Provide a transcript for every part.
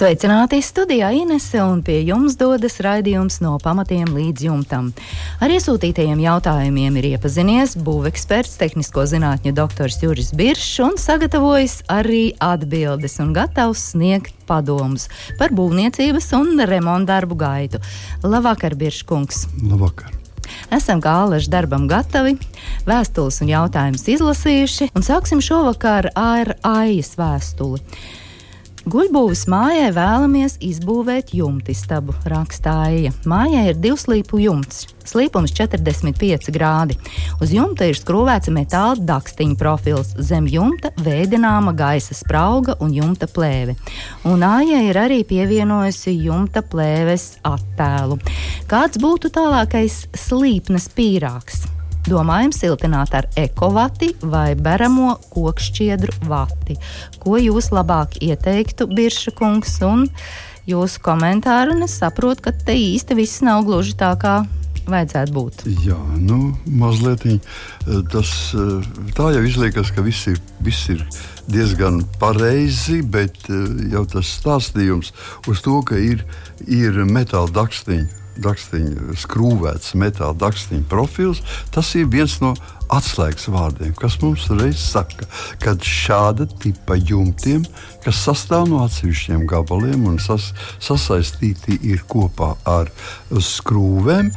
Sveicināti studijā Inese un pie jums dodas raidījums no pamatiem līdz jumtam. Ar iesūtītajiem jautājumiem ir iepazinies būveksperts, tehnisko zinātņu doktors Juris Biršs un sagatavojis arī atbildes un gatavs sniegt padomus par būvniecības un remontdarbu gaitu. Labvakar, Birškungs! Labvakar! Esam kā alaži darbam gatavi, vēstules un jautājumus izlasījuši, un sāksim šovakar ar Aijas vēstuli. Guļbūves mājai vēlamies izbūvēt jumtistabu, rakstāja. Mājai ir divslīpu jumts, slīpums 45 grādi. Uz jumta ir skrūvēts metāla dakstiņa profils, zem jumta veidināma gaisa sprauga un jumta plēve. Un ājai ir arī pievienojusi jumta plēves attēlu. Kāds būtu tālākais slīpnes pīrāgs? Domājam siltināt ar ekovati vai beramo kokšķiedru vati. Ko jūs labāk ieteiktu, Birša kungs, un jūsu komentāru? Un es saprotu, ka te īsti viss nav gluži tā kā vajadzētu būt. Jā, nu, mazliet tas tā jau izliekas, ka viss ir, viss ir diezgan pareizi, bet jau tas stāstījums uz to, ka ir, ir metāla dakstiņa dakstiņa, skrūvēts metāla dakstiņa profils, tas ir viens no atslēgas vārdiem, kas mums reiz saka, ka šāda tipa jumtiem, kas sastāv no atsevišķiem gabaliem un sas, sasaistīti ir kopā ar skrūvēm,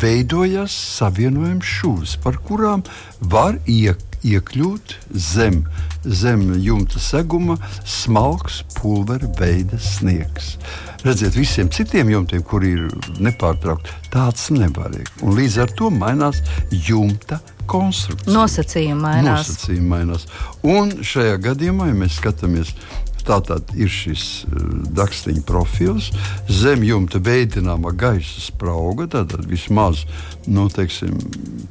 veidojas savienojums šūvis, par kurām var iekļūt iekļūt zem, zem jumta seguma smalks pulvera veida sniegs. Redziet, visiem citiem jumtiem, kur ir nepārtraukti, tāds nevar būt. Līdz ar to mainās jumta konstrukcija. Nosacījumi mainās. Nosacījumi mainās. Un šajā gadījumā, ja mēs skatāmies Tā tad ir šis uh, dakstiņa profils, zem jumta veidināma gaisa sprauga, tātad vismaz nu, teiksim,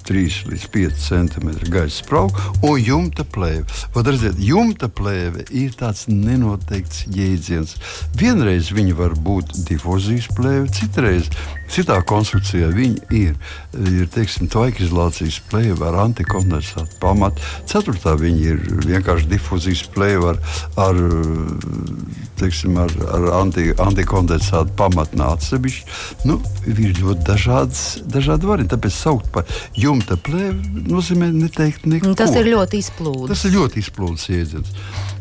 3 līdz 5 cm gaisa sprauga un jumta plēve. Vat redziet, jumta plēve ir tāds nenoteikts jēdziens. Vienreiz viņa var būt difuzijas plēve, citreiz Citā konstrukcijā viņi ir, ir teiksim, tvaikizolācijas plēve ar antikondensātu pamatu. Ceturtā viņi ir vienkārši difuzijas plēve ar, ar, teiksim, ar, ar anti, antikondensātu pamatnā atsevišķi. Nu, ir ļoti dažādas, dažādi varianti. Tāpēc saukt par jumta plēvi nozīmē neteikt neko. Tas ir ļoti izplūdes. Tas ir ļoti izplūdes iedziens.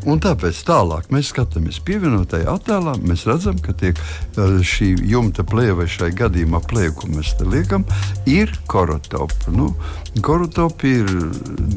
Un tāpēc tālāk mēs skatāmies pievienotajā attēlā, mēs redzam, ka tiek šī jumta plēve šai gadījumā gadījumā plēve, ko mēs te liekam, ir korotopa. Nu, korotopa ir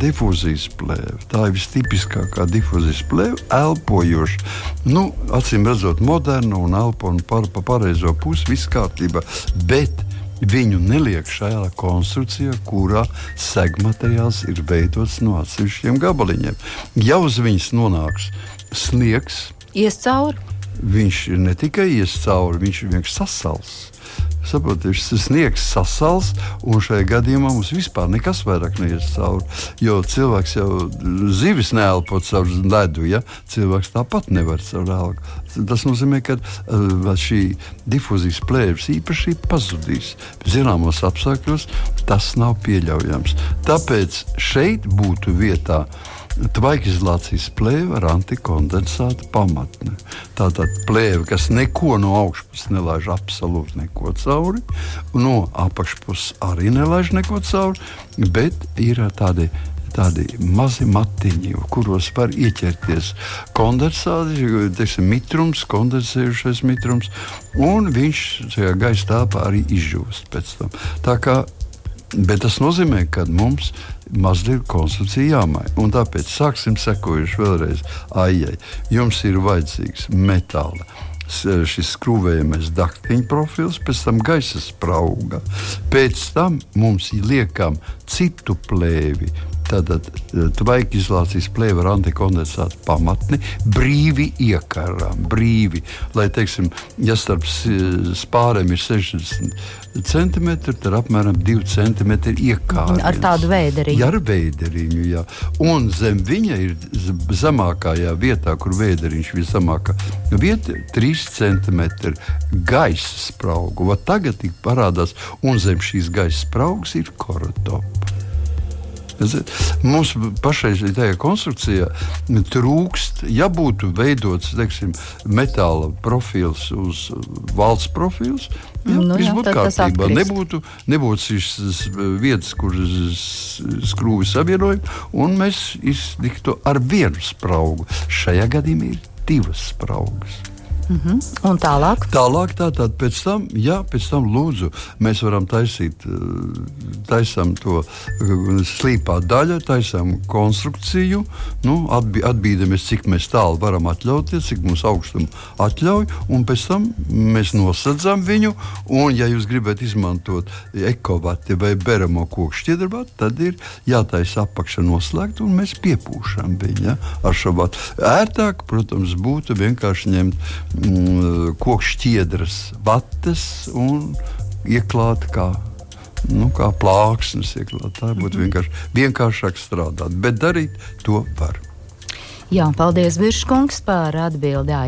difūzijas plēve. Tā ir vistipiskākā difūzijas plēve, elpojoša. Nu, acīm redzot, moderna un elpo un par, pa pareizo pusi viss kārtībā. Bet viņu neliek šajā konstrukcijā, kurā segmateriāls ir veidots no atsevišķiem gabaliņiem. Ja uz viņas nonāks sniegs, ies cauri. Viņš ne tikai ies cauri, viņš vienkārši sasals. Saprotiet, šis sniegs sasals, un šajā gadījumā mums vispār nekas vairāk neies cauri. Jo cilvēks jau zivis neelpo caur ledu, ja cilvēks tāpat nevar caur elpu. Tas nozīmē, ka uh, šī difūzijas plēves īpaši pazudīs. Zināmos apstākļos tas nav pieļaujams. Tāpēc šeit būtu vietā Tvaikizolācijas plēve ar antikondensāta pamatni. Tātad plēve, kas neko no augšpuses nelaiž absolūti neko cauri, no apakšpuses arī nelaiž neko cauri, bet ir tādi tādi mazi matiņi, kuros var ieķerties kondensāti, teiksim, mitrums, kondensējušais mitrums, un viņš šajā gaisa telpā arī izžūst pēc tam. Tā kā Bet tas nozīmē, ka mums mazliet konstrukcija jāmaina. Un tāpēc sāksim sekojuši vēlreiz aijai. Jums ir vajadzīgs metāla šis skrūvējamais daktiņa profils, pēc tam gaisa sprauga. Pēc tam mums liekam citu plēvi. Tātad tvaika izolācijas plēve ar antikondensātu pamatni brīvi iekarām, brīvi. Lai, teiksim, ja starp spārēm ir 60 cm, tad apmēram 2 cm iekārta. Ar tādu. Jā, ar veideriņu, jā. Un zem viņa ir zemākajā vietā, kur veideriņš ir zemākā vieta, 3 cm gaisa spraugu. Tagad parādās, un zem šīs gaisa spraugas ir korotopa. Mums pašreizējā konstrukcijā trūkst, ja būtu veidots teiksim, metāla profils uz valsts profils. Jā, nu, jā, būtu kārtībā. Nebūtu, nebūtu šīs vietas, kur skrūvi savienojumi, un mēs iztiktu ar vienu spraugu. Šajā gadījumā ir divas spraugas. Mm -hmm. Un tālāk? Tālāk, tātad pēc tam, jā, pēc tam lūdzu, mēs varam taisīt, eh, taisām to eh, slīpā daļu, taisām konstrukciju, nu, atbī, atbīdamies, cik mēs tālu varam atļauties, cik mums augstuma atļauj, un pēc tam mēs nosadzam viņu, un, ja jūs gribat izmantot ekovati vai beramo koku šķiedrbatu, tad ir jātaisa apakša noslēgta, un mēs piepūšam viņu ja, ar šo vatu. Ērtāk, protams, būtu vienkārši ņemt mm, koku šķiedras vatas un ieklāt kā. Nu, kā plāksnes, ieklāt. tā būtu mhm. vienkārši vienkāršāk strādāt, bet darīt to var. Jā, paldies, Virškungs, par atbildē.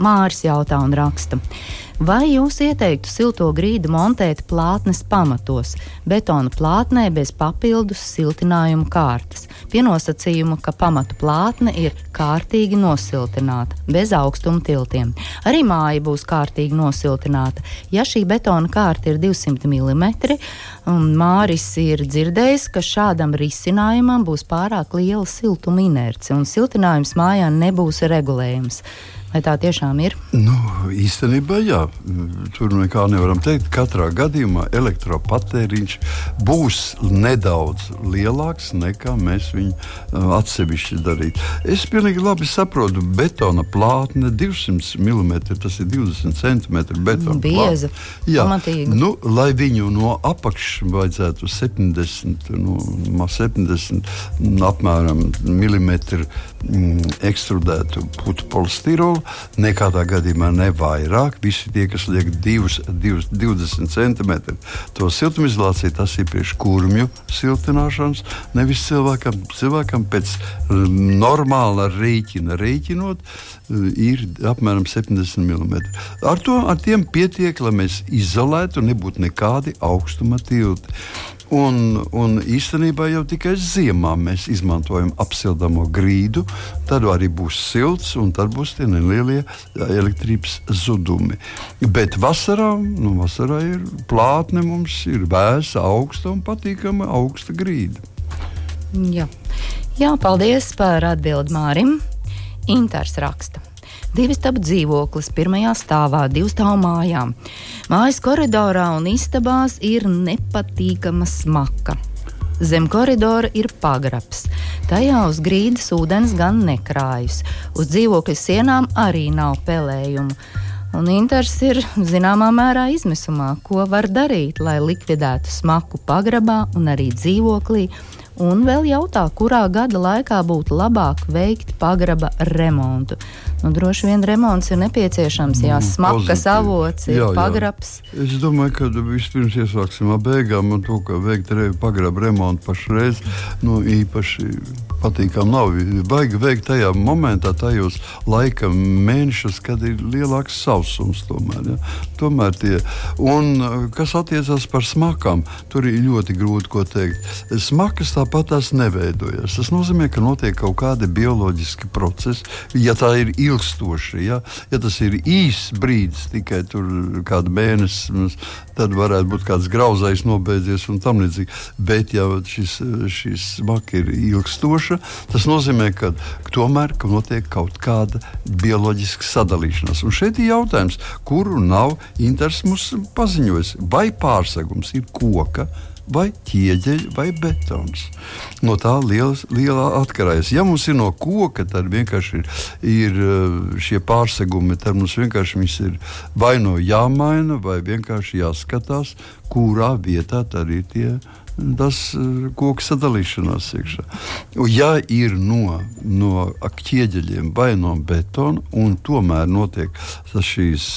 Māris jautā un raksta. Vai jūs ieteiktu silto grīdu montēt plātnes pamatos, betona plātnē bez papildus siltinājuma kārtas, pienosacījumu, ka pamatu plātne ir kārtīgi nosiltināta, bez augstuma tiltiem. Arī māja būs kārtīgi nosiltināta. Ja šī betona kārta ir 200 mm, Māris ir dzirdējis, ka šādam risinājumam būs pārāk liela siltuma inerce un siltinājums mājā nebūs regulējams. Vai tā tiešām ir? Nu, īstenībā, jā, tur nekā nevaram teikt. Katrā gadījumā elektropatēriņš būs nedaudz lielāks nekā mēs viņu uh, atsevišķi darītu. Es pilnīgi labi saprotu, betona plātne 200 mm, tas ir 20 cm betona bieza. Jā, pamatīgi. nu, lai viņu no apakšas vajadzētu 70, nu, 70 apmēram milimetru mm, ekstrudētu putu polistirolu nekādā gadījumā ne vairāk. Visi tie, kas liek divus, divus, 20 centimetrus, to siltumizolāciju, tas ir priekš kurmju siltināšanas. Nevis cilvēkam, cilvēkam pēc normāla rīķina rēķinot, ir apmēram 70 mm. Ar, to, ar tiem pietiek, lai mēs izolētu, nebūtu nekādi augstuma tilti. Un, un īstenībā jau tikai ziemā mēs izmantojam apsildāmo grīdu. Tad arī būs silts, un tad būs tie nelielie elektrības zudumi. Bet vasarā, nu, vasarā ir plātne, mums ir vēsa, augsta un patīkama augsta grīda. Jā. Jā, paldies par atbildi Mārim. Inters raksta divi stabu dzīvoklis pirmajā stāvā, divu stāvu mājām. Mājas koridorā un istabās ir nepatīkama smaka. Zem koridora ir pagrabs. Tajā uz grīdas ūdens gan nekrājas. Uz dzīvokļa sienām arī nav pelējumu. Un Inters ir zināmā mērā izmisumā, ko var darīt, lai likvidētu smaku pagrabā un arī dzīvoklī, un vēl jautā, kurā gada laikā būtu labāk veikt pagraba remontu. Nu, droši vien remonts ir nepieciešams, ja mm, smakas avots ir jā, pagrabs. Jā. Es domāju, ka vispirms iesāksim ar beigām un to, ka veikt pagraba remontu pašreiz nu, īpaši patīkami nav. Baigi veikt tajā momentā, tajos laika mēnešos, kad ir lielāks sausums. Tomēr, ja? tomēr tie, un, kas attiecas par smakām, tur ir ļoti grūti ko teikt. Smakas tāpat tās neveidojas. Tas nozīmē, ka notiek kaut kādi bioloģiski procesi. Ja tā ir ilgstoši, ja, ja tas ir īss brīdis, tikai kādu mēnesi, tad varētu būt kāds grauzais nobeidzies un tam līdzīgi. Bet, ja šis, šis smaka ir ilgstoša, tas nozīmē, ka tomēr ka notiek kaut kāda bioloģiska sadalīšanās. Un šeit ir jautājums, kuru nav Inters mums paziņojis, vai pārsegums ir koka vai ķieģeļi vai betons. No tā liels, lielā atkarīgs. Ja mums ir no koka, tad vienkārši ir, ir eh, šie pārsegumi, tad mums vienkārši ir vai no jāmaina, vai vienkārši jāskatās, kurā vietā tad ir tie tas koku sadalīšanās iekšā. Ja ir no, no ķieģeļiem vai no betona, un tomēr notiek šīs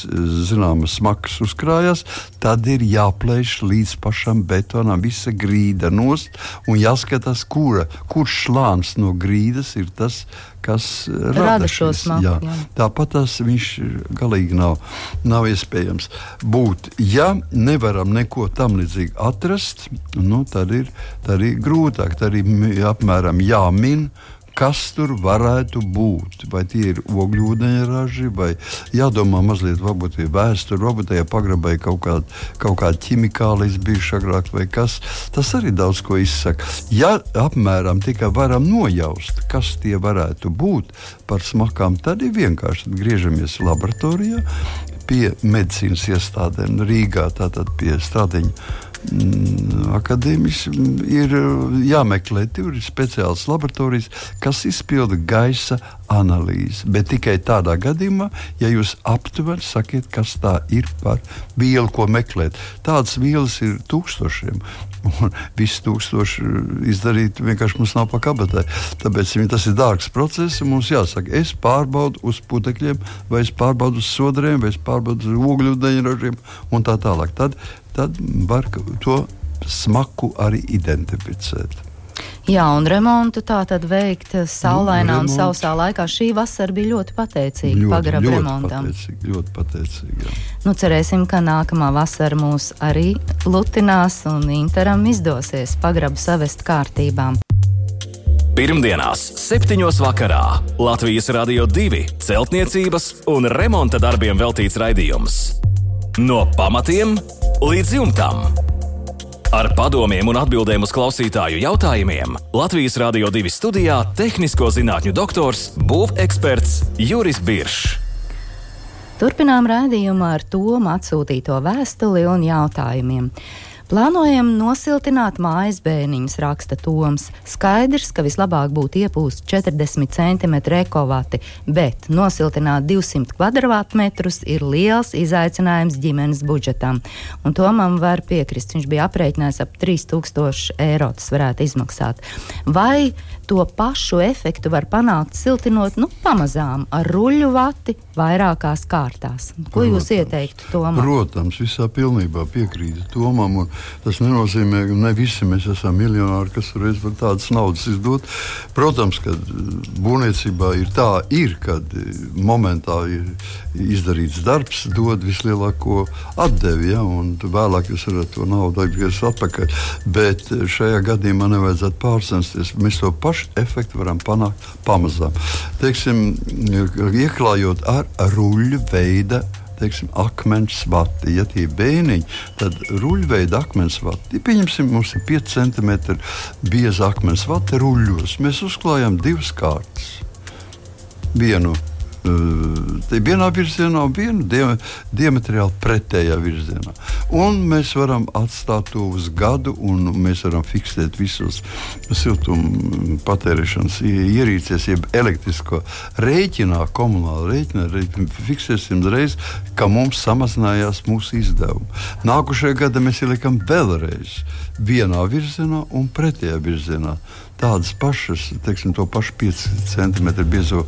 zināmas smagas uzkrājas, tad ir jāplēš līdz pašam betonam visa grīda nost un jāskatās, kura, kurš slānis no grīdas ir tas, kas rada, rada šo smagu. Tāpat tas viņš galīgi nav, nav iespējams būt. Ja nevaram neko tam līdzīgu atrast, nu, tad, ir, tad ir grūtāk. Tad ir apmēram jāmin kas tur varētu būt. Vai tie ir ogļūdeņraži, vai jādomā mazliet varbūt ir vēsture, varbūt tajā pagrabā ir kaut kāda, kaut kāda ķimikālijas bijuši agrāk, vai kas. Tas arī daudz ko izsaka. Ja apmēram tikai varam nojaust, kas tie varētu būt par smakām, tad ir vienkārši griežamies laboratorijā pie medicīnas iestādēm Rīgā, tātad pie Stradiņa Mm, akadēmijas ir jāmeklē. Tur ir speciāls laboratorijas, kas izpilda gaisa analīzi. Bet tikai tādā gadījumā, ja jūs aptuveni sakiet, kas tā ir par vielu, ko meklēt. Tādas vielas ir tūkstošiem. Un viss tūkstoši izdarīt vienkārši mums nav pakabatē. Tāpēc tas ir dārgs process. Mums jāsaka, es pārbaudu uz putekļiem, vai es pārbaudu uz sodriem, vai es pārbaudu uz ogļūdeņražiem un tā tālāk. Tad tad var to smaku arī identificēt. Jā, un remontu tā tad veikt saulainā nu, un sausā laikā. Šī vasara bija ļoti pateicīga pagrabu remontam. Pateicīgi, ļoti pateicīgi. Jā. Nu, cerēsim, ka nākamā vasara mūs arī lutinās un Interam izdosies pagrabu savest kārtībām. Pirmdienās, 7. vakarā Latvijas Rādio 2 celtniecības un remonta darbiem veltīts raidījums. No pamatiem līdz jumtam. Ar padomiem un atbildēm uz klausītāju jautājumiem Latvijas Rādio 2 studijā - tehnisko zinātņu doktors, būveksperts Juris Biršs. Turpinām raidījumu ar Tomu atsūtīto vēstuli un jautājumiem. Plānojam nosiltināt mājas bēniņus, raksta Toms. Skaidrs, ka vislabāk būtu iepūst 40 cm ekovati, bet nosiltināt 200 km2 ir liels izaicinājums ģimenes budžetam. Un Tomam var piekrist, viņš bija aprēķinājis ap 3000 eiro tas varētu izmaksāt. Vai to pašu efektu var panākt siltinot nu, pamazām ar ruļu vati vairākās kārtās? Ko Protams. jūs ieteiktu Tomam? Protams, visā pilnībā piekrītu Tomam. Un Tas nenozīmē, ka ne visi mēs esam miljonāri, kas reiz var tādas naudas izdot. Protams, ka būvniecībā ir tā, ir, kad momentā ir izdarīts darbs, dod vislielāko atdevi, ja, un vēlāk jūs varat to naudu atgriezties atpakaļ. Bet šajā gadījumā nevajadzētu pārcensties. Mēs to pašu efektu varam panākt pamazām. Teiksim, ieklājot ar ruļļu veidu teiksim, akmens vati. Ja tie ir bēniņi, tad ruļveida akmens vati. Pieņemsim, mums ir 5 cm bieza akmens vati ruļļos. Mēs uzklājam divas kārtas. Vienu vienā virzienā, viena die, diametrāli pretējā virzienā. Un mēs varam atstāt to uz gadu, un mēs varam fiksēt visus siltuma patērēšanas ierīces, jeb elektrisko rēķinā, komunāla rēķinā. Fiksēsim uzreiz, ka mums samazinājās mūsu izdevumi. Nākošajā gadā mēs ielikam vēlreiz vienā virzienā un pretējā virzienā tādas pašas, teiksim, to pašu 5 cm biezo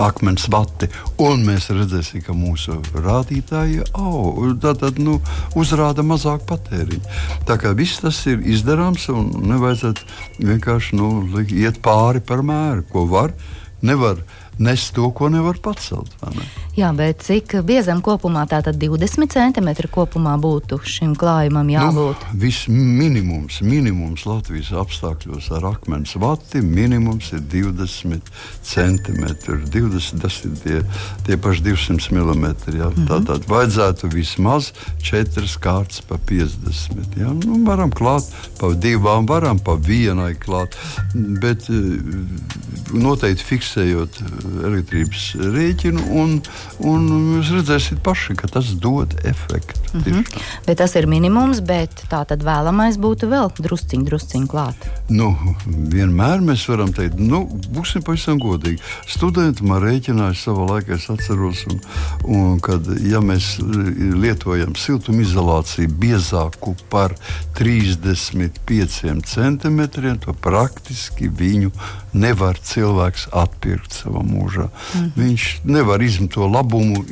akmens vati, un mēs redzēsim, ka mūsu rādītāji oh, tad, tad, nu, uzrāda mazāk patēriņu. Tā kā viss tas ir izdarāms, un nevajadzētu vienkārši nu, iet pāri par mēru, ko var. Nevar nes to, ko nevar pacelt. Ne? Jā, bet cik biezam kopumā, tātad 20 cm kopumā būtu šim klājumam jābūt? Nu, viss minimums, minimums Latvijas apstākļos ar akmens vati minimums ir 20 cm. 20, tas ir tie, tie paši 200 mm. Jā. Mm -hmm. Tātad vajadzētu vismaz 4 kārtas pa 50. Jā. Nu, varam klāt pa divām, varam pa vienai klāt, bet eh, noteikti fiksējot elektrības rēķinu un Un jūs redzēsiet paši, ka tas dod efektu. Mm -hmm. Bet tas ir minimums, bet tā tad vēlamais būtu vēl drusciņš, drusciņš klāt. Nu, vienmēr mēs varam teikt, nu, būsim pavisam godīgi. Studenti man rēķināja savā laikā, es atceros, un, un kad ja mēs lietojam siltumizolāciju biezāku par 35 centimetriem, to praktiski viņu nevar cilvēks atpirkt savā mūžā. Mm. Viņš nevar izmantot to labumu,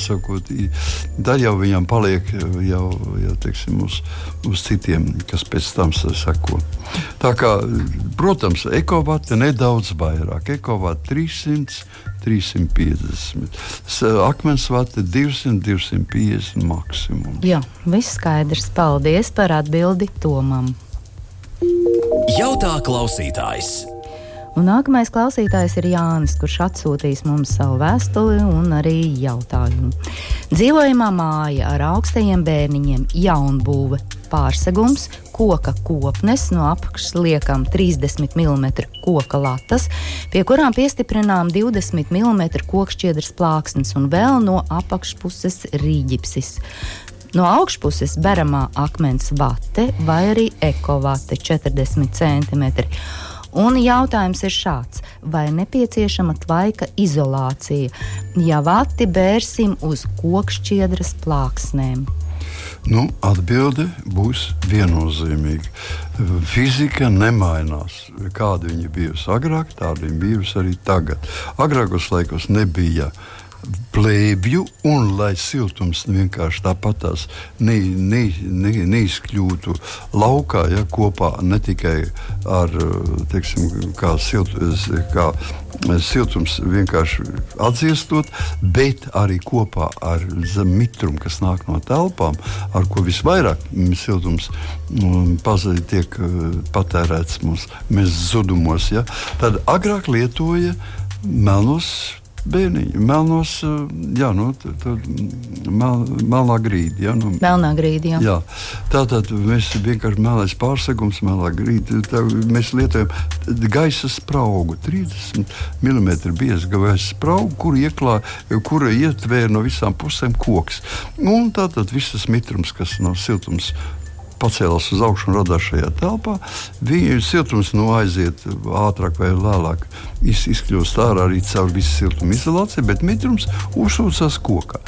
sakot, tad jau viņam paliek jau, jau teiksim, uz, uz citiem, kas pēc tam sako. Tā kā, protams, ekovāte nedaudz vairāk, ekovāte 300. 350. Akmens vate 200, 250 maksimums. Jā, viss skaidrs. Paldies par atbildi Tomam. Jautā klausītājs. Un nākamais klausītājs ir Jānis, kurš atsūtīs mums savu vēstuli un arī jautājumu. Dzīvojamā māja ar augstajiem bērniņiem, jaunbūve, pārsegums, koka kopnes, no apakšas liekam 30 mm koka latas, pie kurām piestiprinām 20 mm kokšķiedras plāksnes un vēl no apakšpuses rīģipsis. No augšpuses beramā akmens vate vai arī ekovate 40 cm Un jautājums ir šāds: vai nepieciešama tvaika izolācija, ja vati bērsim uz kokšķiedras plāksnēm? Nu, atbilde būs viennozīmīga. Fizika nemainās. Kāda viņa bijusi agrāk, tāda viņa bijusi arī tagad. Agrākos laikos nebija uh, plēvju, un lai siltums vienkārši tāpatās ne, ne, ne, neizkļūtu laukā, ja, kopā ne tikai ar teiksim, kā silt, kā siltums vienkārši atdziestot, bet arī kopā ar mitrumu, kas nāk no telpām, ar ko visvairāk siltums um, tiek patērēts mums, mēs zudumos. Ja, tad agrāk lietoja melnos bērniņi. Melnos, eh, jā, nu, mel, melnā grīda. Jā, nu, melnā grīda, jā. jā. Tātad mēs vienkārši melnais pārsegums, melnā grīda. Tā, mēs lietojam gaisa spraugu, 30 mm biezu gaisa spraugu, kur ieklā, kura ietvēra no visām pusēm koks. Un tātad viss tas mitrums, kas no siltums pacēlās uz augšu un radās šajā telpā. Viņa siltums nu, aiziet ātrāk vai vēlāk, iz, izkļūst ārā arī caur visu siltumu izolāciju, bet mitrums uzsūcās kokā.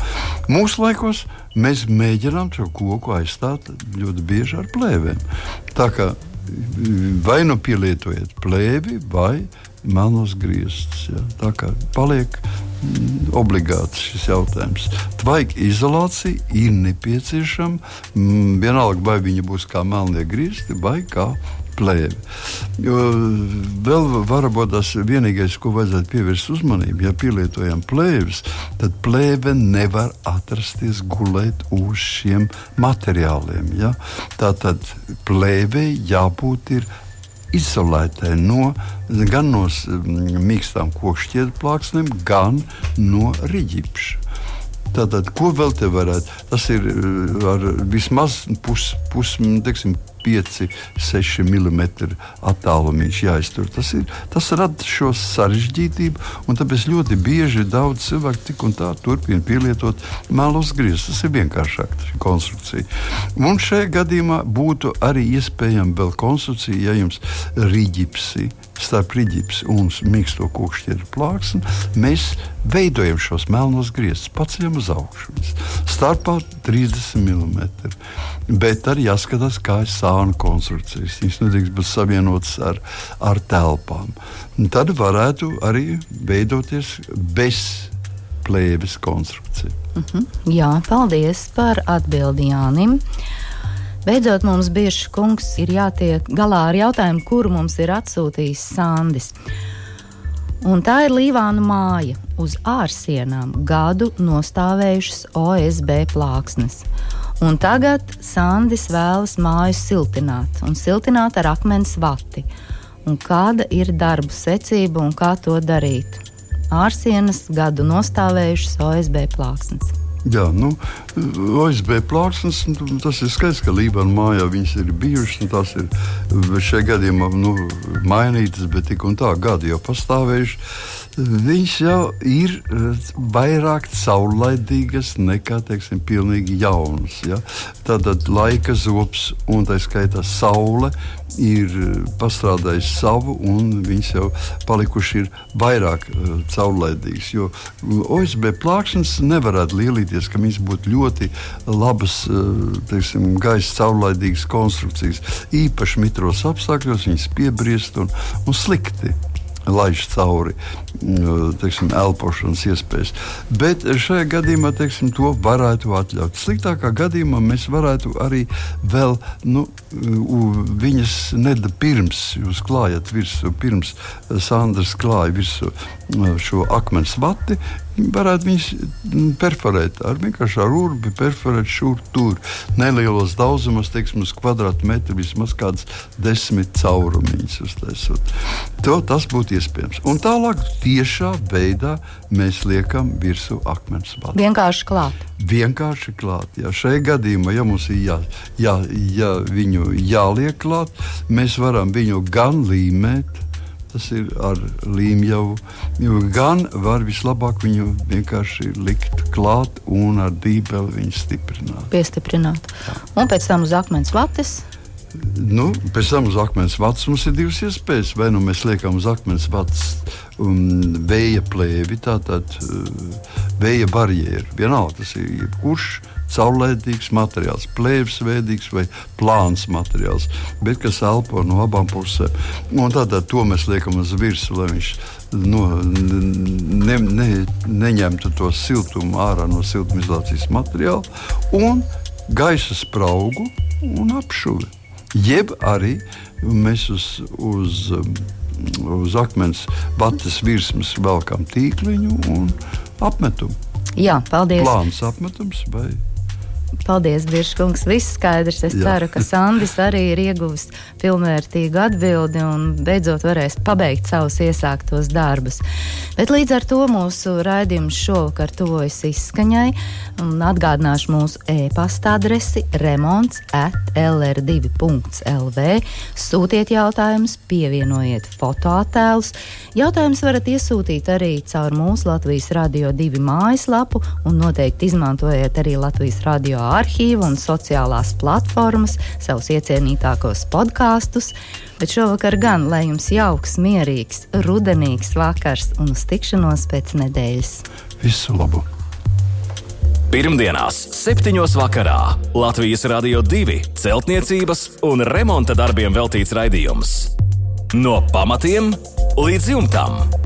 Mūsu laikos mēs mēģinām šo koku aizstāt ļoti bieži ar plēvēm. Tā kā vai nu pielietojiet plēvi vai melnos griestus. Ja? Tā kā paliek obligāti šis jautājums. Tvaika izolācija ir nepieciešama. Mm, vienalga, vai viņa būs kā melnie griezti vai kā plēve. Jo vēl varbūt tas vienīgais, ko vajadzētu pievērst uzmanību, ja pielietojam plēves, tad plēve nevar atrasties gulēt uz šiem materiāliem. Ja? Tā tad plēvei jābūt ir izolētai no, gan no mm, mīkstām kokšķietu plāksnēm, gan no riģipša. Tātad, ko vēl te varētu? Tas ir eh, ar vismaz pus, pus teiksim, 5, 6 mm attālumiņš jāiztur. Tas, ir, tas rada šo sarežģītību, un tāpēc ļoti bieži daudz cilvēku tik un tā turpina pielietot melus griezus. Tas ir vienkāršāk konstrukcija. Un šajā gadījumā būtu arī iespējama vēl konstrukcija, ja jums rīģipsi starp rīģips un mīksto kokšķieru plāksni, mēs veidojam šos melnos griezus, paceļam uz augšu. Starpā 30 mm. Bet arī jāskatās, kā ir sāna konstrukcijas. Viņas nedrīkst būt savienotas ar, ar telpām. Un tad varētu arī veidoties bez plēves konstrukcija. Uh mhm. -huh. Jā, paldies par atbildi Jānim. Beidzot, mums bieži kungs ir jātiek galā ar jautājumu, kuru mums ir atsūtījis Sandis. Un tā ir Līvāna māja uz ārsienām gadu nostāvējušas OSB plāksnes. Un tagad Sandis vēlas māju siltināt, un siltināt ar akmens vati. Un kāda ir darba secība un kā to darīt? Ārsienas gadu nostāvējušas OSB plāksnes. Jā, nu, OSB plāksnes, nu, tas ir skaidrs, ka Lībāna mājā viņas ir bijušas. Tās ir šajā gadījumā nu, mainītas, bet tik un tā gadi jau pastāvējuši. Viņš jau ir eh, vairāk saulaidīgas nekā, teiksim, pilnīgi jaunas. Ja? Tātad laika zops un tā skaitā saule ir eh, pastrādājis savu, un viņas jau palikuši ir vairāk uh, caurlaidīgas. Jo OSB plāksnes nevarētu lielīties, ka viņas būtu ļoti labas, uh, teiksim, gaisa caurlaidīgas konstrukcijas. Īpaši mitros apstākļos viņas piebriest un, un slikti laiž cauri mm, teiksim, elpošanas iespējas. Bet šajā gadījumā teiksim, to varētu atļaut. Sliktākā gadījumā mēs varētu arī vēl nu, viņas nedēļu pirms jūs klājat virsū, pirms Sandrs klāja virsū šo akmens vati, varētu viņus mm, perforēt ar vienkārši ar urbi, perforēt šur tur. Nelielos daudzumos, teiksim, uz kvadrātmetru vismaz kādas desmit caurumiņas uztaisot. To tas būtu iespējams. Un tālāk tiešā veidā mēs liekam virsū akmens vadu. Vienkārši klāt. Vienkārši klāt. Jā. Šajā gadījumā, ja mums ir jā, jā, jā, viņu jāliek klāt, mēs varam viņu gan līmēt, tas ir ar līmju. Gan var vislabāk viņu vienkārši likt klāt un ar dībeli viņu stiprināt. Piestiprināt. Un pēc tam uz akmens vates. Nu, pēc tam uz akmens vatas mums ir divas iespējas. Vai nu mēs liekam uz akmens vatas um, vēja plēvi, tātad uh, vēja barjeru. Vienalga tas ir jebkurš caurlaidīgs materiāls, plēvesveidīgs vai plāns materiāls, bet kas elpo no abām pusēm. Un tātad to mēs liekam uz virsmu, lai viņš no, ne, ne, neņemtu to siltumu ārā no siltumizolācijas materiāla un gaisa spraugu un apšuvi. Jeb arī mēs uz, uz, uz akmens vatas virsmas velkam tīkliņu un apmetumu. Jā, paldies. Plāns apmetums vai Paldies, Biržkungs. Viss skaidrs. Es Jā. ceru, ka Sandis arī ir ieguvis pilnvērtīgu atbildi un beidzot varēs pabeigt savus iesāktos darbus. Bet līdz ar to mūsu raidījums šovakar tuvojas izskaņai atgādināšu mūsu e-pasta adresi remonts at lr2.lv. Sūtiet jautājumus, pievienojiet fotoattēlus. Jautājumus varat iesūtīt arī caur mūsu Latvijas Radio 2 mājaslapu un noteikti izmantojiet arī Latvijas radio arhīvu un sociālās platformas, savus iecienītākos podkāstus. Bet šovakar gan, lai jums jauks, mierīgs, rudenīgs vakars un uz tikšanos pēc nedēļas. Visu labu! Pirmdienās, 7. vakarā Latvijas Rādio 2 celtniecības un remonta darbiem veltīts raidījums. No pamatiem līdz jumtam!